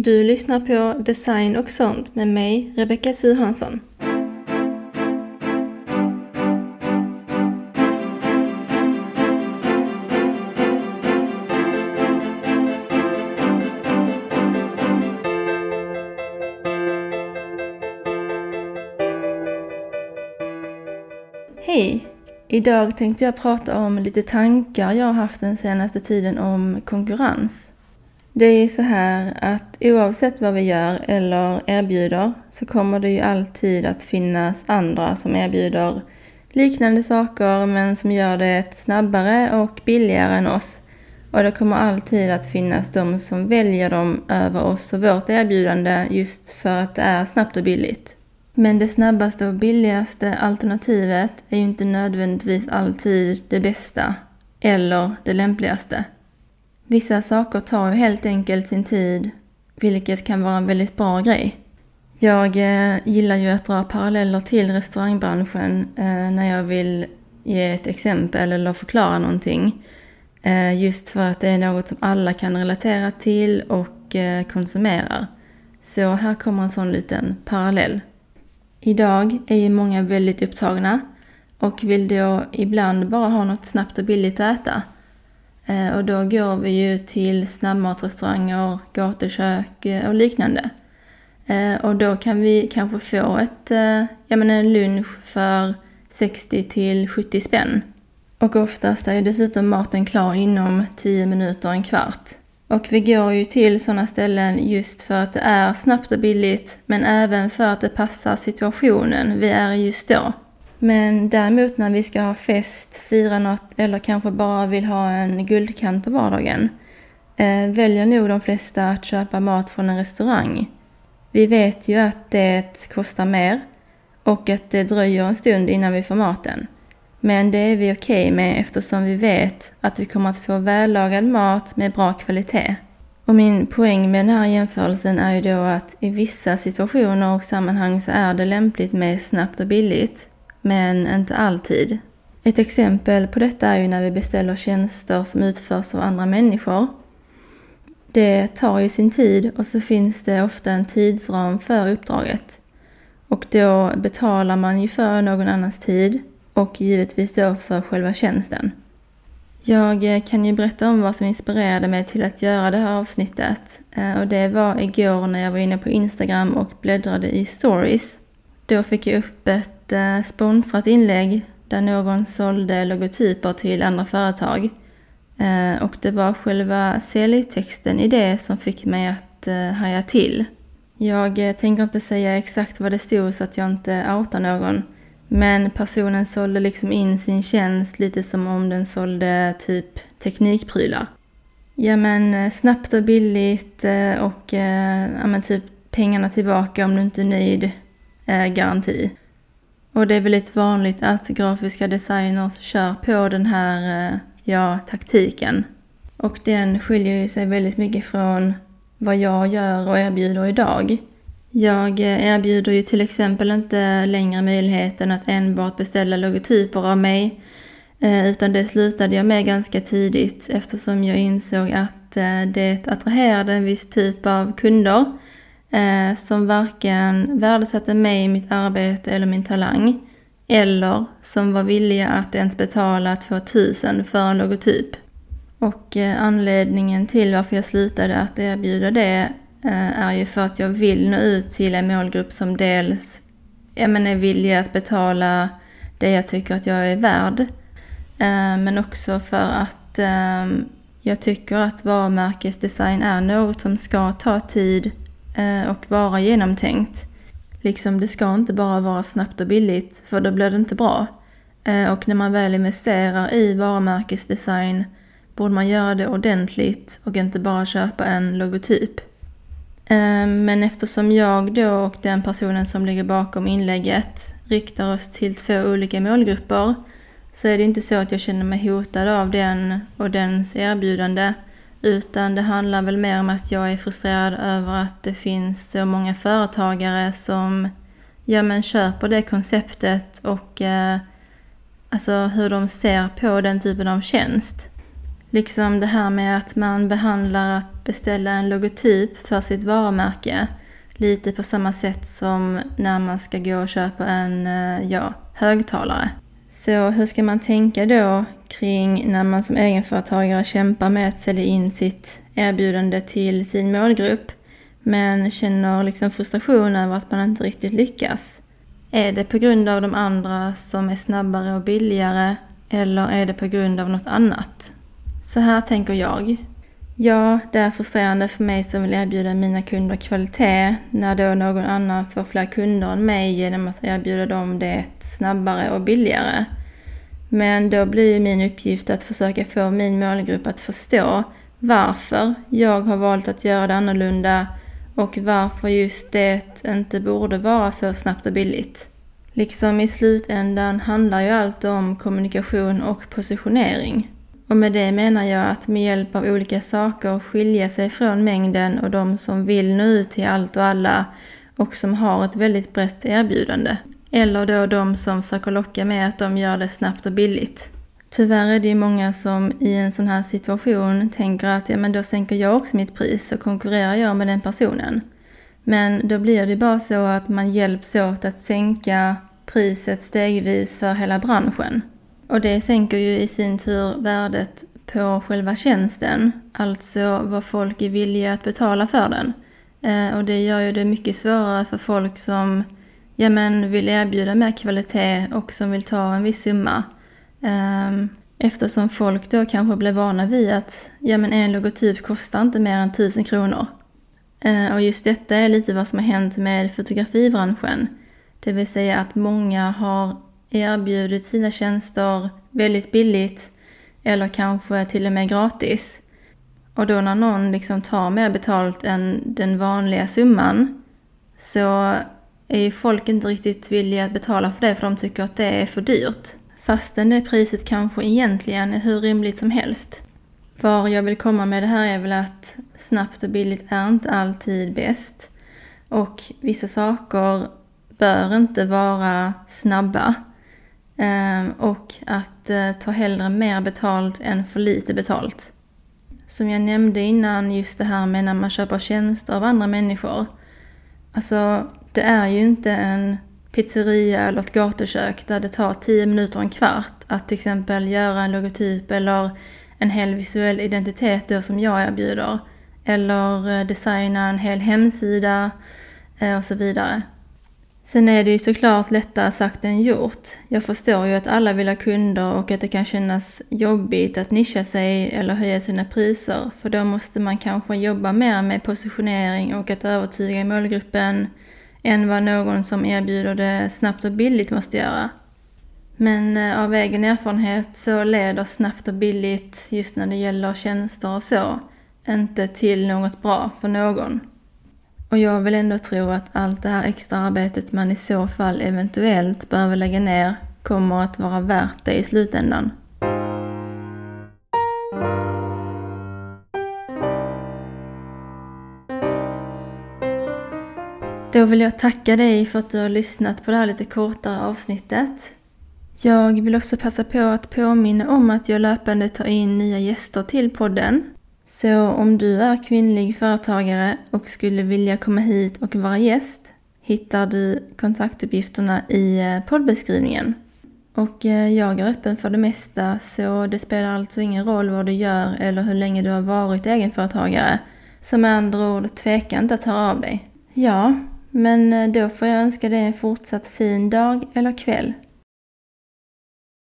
Du lyssnar på Design och sånt med mig, Rebecka Suhansson. Hej! Idag tänkte jag prata om lite tankar jag har haft den senaste tiden om konkurrens. Det är ju så här att oavsett vad vi gör eller erbjuder så kommer det ju alltid att finnas andra som erbjuder liknande saker men som gör det snabbare och billigare än oss. Och det kommer alltid att finnas de som väljer dem över oss och vårt erbjudande just för att det är snabbt och billigt. Men det snabbaste och billigaste alternativet är ju inte nödvändigtvis alltid det bästa eller det lämpligaste. Vissa saker tar ju helt enkelt sin tid, vilket kan vara en väldigt bra grej. Jag eh, gillar ju att dra paralleller till restaurangbranschen eh, när jag vill ge ett exempel eller förklara någonting. Eh, just för att det är något som alla kan relatera till och eh, konsumerar. Så här kommer en sån liten parallell. Idag är ju många väldigt upptagna och vill då ibland bara ha något snabbt och billigt att äta. Eh, och då går vi ju till snabbmatsrestauranger, gatukök eh, och liknande. Eh, och då kan vi kanske få ett, jag menar en lunch för 60 till 70 spänn. Och oftast är ju dessutom maten klar inom 10 minuter, en kvart. Och vi går ju till sådana ställen just för att det är snabbt och billigt, men även för att det passar situationen vi är i just då. Men däremot när vi ska ha fest, fira något eller kanske bara vill ha en guldkant på vardagen eh, väljer nog de flesta att köpa mat från en restaurang. Vi vet ju att det kostar mer och att det dröjer en stund innan vi får maten. Men det är vi okej okay med eftersom vi vet att vi kommer att få vällagad mat med bra kvalitet. Och min poäng med den här jämförelsen är ju då att i vissa situationer och sammanhang så är det lämpligt med snabbt och billigt men inte alltid. Ett exempel på detta är ju när vi beställer tjänster som utförs av andra människor. Det tar ju sin tid och så finns det ofta en tidsram för uppdraget. Och då betalar man ju för någon annans tid och givetvis då för själva tjänsten. Jag kan ju berätta om vad som inspirerade mig till att göra det här avsnittet. Eh, och det var igår när jag var inne på Instagram och bläddrade i stories. Då fick jag upp ett ett eh, sponsrat inlägg där någon sålde logotyper till andra företag. Eh, och det var själva säljtexten i det som fick mig att eh, haja till. Jag tänker inte säga exakt vad det stod så att jag inte outar någon. Men personen sålde liksom in sin tjänst lite som om den sålde typ teknikprylar. Ja men snabbt och billigt och ja men typ pengarna tillbaka om du inte är nöjd. Garanti. Och det är väldigt vanligt att grafiska designers kör på den här eh, ja, taktiken. Och den skiljer sig väldigt mycket från vad jag gör och erbjuder idag. Jag eh, erbjuder ju till exempel inte längre möjligheten att enbart beställa logotyper av mig. Eh, utan det slutade jag med ganska tidigt eftersom jag insåg att det attraherade en viss typ av kunder eh, som varken värdesatte mig, mitt arbete eller min talang eller som var villiga att ens betala 2000 för en logotyp. Och eh, anledningen till varför jag slutade att erbjuda det eh, är ju för att jag vill nå ut till en målgrupp som dels jag menar, är villig att betala det jag tycker att jag är värd. Eh, men också för att eh, jag tycker att varumärkesdesign är något som ska ta tid Eh, och vara genomtänkt. Liksom det ska inte bara vara snabbt och billigt för då blir det inte bra. Eh, och när man väl investerar i varumärkesdesign borde man göra det ordentligt och inte bara köpa en logotyp. Eh, men eftersom jag då och den personen som ligger bakom inlägget riktar oss till två olika målgrupper så är det inte så att jag känner mig hotad av den och dens erbjudande utan det handlar väl mer om att jag är frustrerad över att det finns så många företagare som ja, men köper det konceptet och eh, alltså hur de ser på den typen av tjänst. Liksom det här med att man behandlar att beställa en logotyp för sitt varumärke. Lite på samma sätt som när man ska gå och köpa en eh, ja, högtalare. Så hur ska man tänka då kring när man som egenföretagare kämpar med att sälja in sitt erbjudande till sin målgrupp men känner liksom frustration över att man inte riktigt lyckas? Är det på grund av de andra som är snabbare och billigare eller är det på grund av något annat? Så här tänker jag. Ja, det är frustrerande för mig som vill erbjuda mina kunder kvalitet när då någon annan får fler kunder än mig genom att erbjuda dem det snabbare och billigare. Men då blir min uppgift att försöka få min målgrupp att förstå varför jag har valt att göra det annorlunda och varför just det inte borde vara så snabbt och billigt. Liksom i slutändan handlar ju allt om kommunikation och positionering. Och med det menar jag att med hjälp av olika saker skilja sig från mängden och de som vill nå ut till allt och alla och som har ett väldigt brett erbjudande. Eller då de som försöker locka med att de gör det snabbt och billigt. Tyvärr är det ju många som i en sån här situation tänker att ja men då sänker jag också mitt pris och konkurrerar jag med den personen. Men då blir det bara så att man hjälps åt att sänka priset stegvis för hela branschen. Och det sänker ju i sin tur värdet på själva tjänsten, alltså vad folk är villiga att betala för den. Eh, och det gör ju det mycket svårare för folk som ja, men vill erbjuda mer kvalitet och som vill ta en viss summa. Ehm, eftersom folk då kanske blir vana vid att ja, men en logotyp kostar inte mer än tusen kronor. Eh, och just detta är lite vad som har hänt med fotografibranschen. Det vill säga att många har erbjudit sina tjänster väldigt billigt eller kanske till och med gratis. Och då när någon liksom tar mer betalt än den vanliga summan så är ju folk inte riktigt villiga att betala för det för de tycker att det är för dyrt. Fastän det priset kanske egentligen är hur rimligt som helst. Var jag vill komma med det här är väl att snabbt och billigt är inte alltid bäst. Och vissa saker bör inte vara snabba. Ehm, och att eh, ta hellre mer betalt än för lite betalt. Som jag nämnde innan, just det här med när man köper tjänster av andra människor. Alltså, det är ju inte en pizzeria eller ett gatukök där det tar 10 minuter och en kvart att till exempel göra en logotyp eller en hel visuell identitet då som jag erbjuder. Eller eh, designa en hel hemsida eh, och så vidare. Sen är det ju såklart lättare sagt än gjort. Jag förstår ju att alla vill ha kunder och att det kan kännas jobbigt att nischa sig eller höja sina priser. För då måste man kanske jobba mer med positionering och att övertyga målgruppen än vad någon som erbjuder det snabbt och billigt måste göra. Men eh, av egen erfarenhet så leder snabbt och billigt just när det gäller tjänster och så inte till något bra för någon. Och jag vill ändå tro att allt det här extra arbetet man i så fall eventuellt behöver lägga ner kommer att vara värt det i slutändan. Då vill jag tacka dig för att du har lyssnat på det här lite kortare avsnittet. Jag vill också passa på att påminna om att jag löpande tar in nya gäster till podden. Så om du är kvinnlig företagare och skulle vilja komma hit och vara gäst hittar du kontaktuppgifterna i eh, poddbeskrivningen. Och eh, jag är öppen för det mesta så det spelar alltså ingen roll vad du gör eller hur länge du har varit egenföretagare. Så med andra ord, tveka inte att höra av dig. Ja, men eh, då får jag önska dig en fortsatt fin dag eller kväll.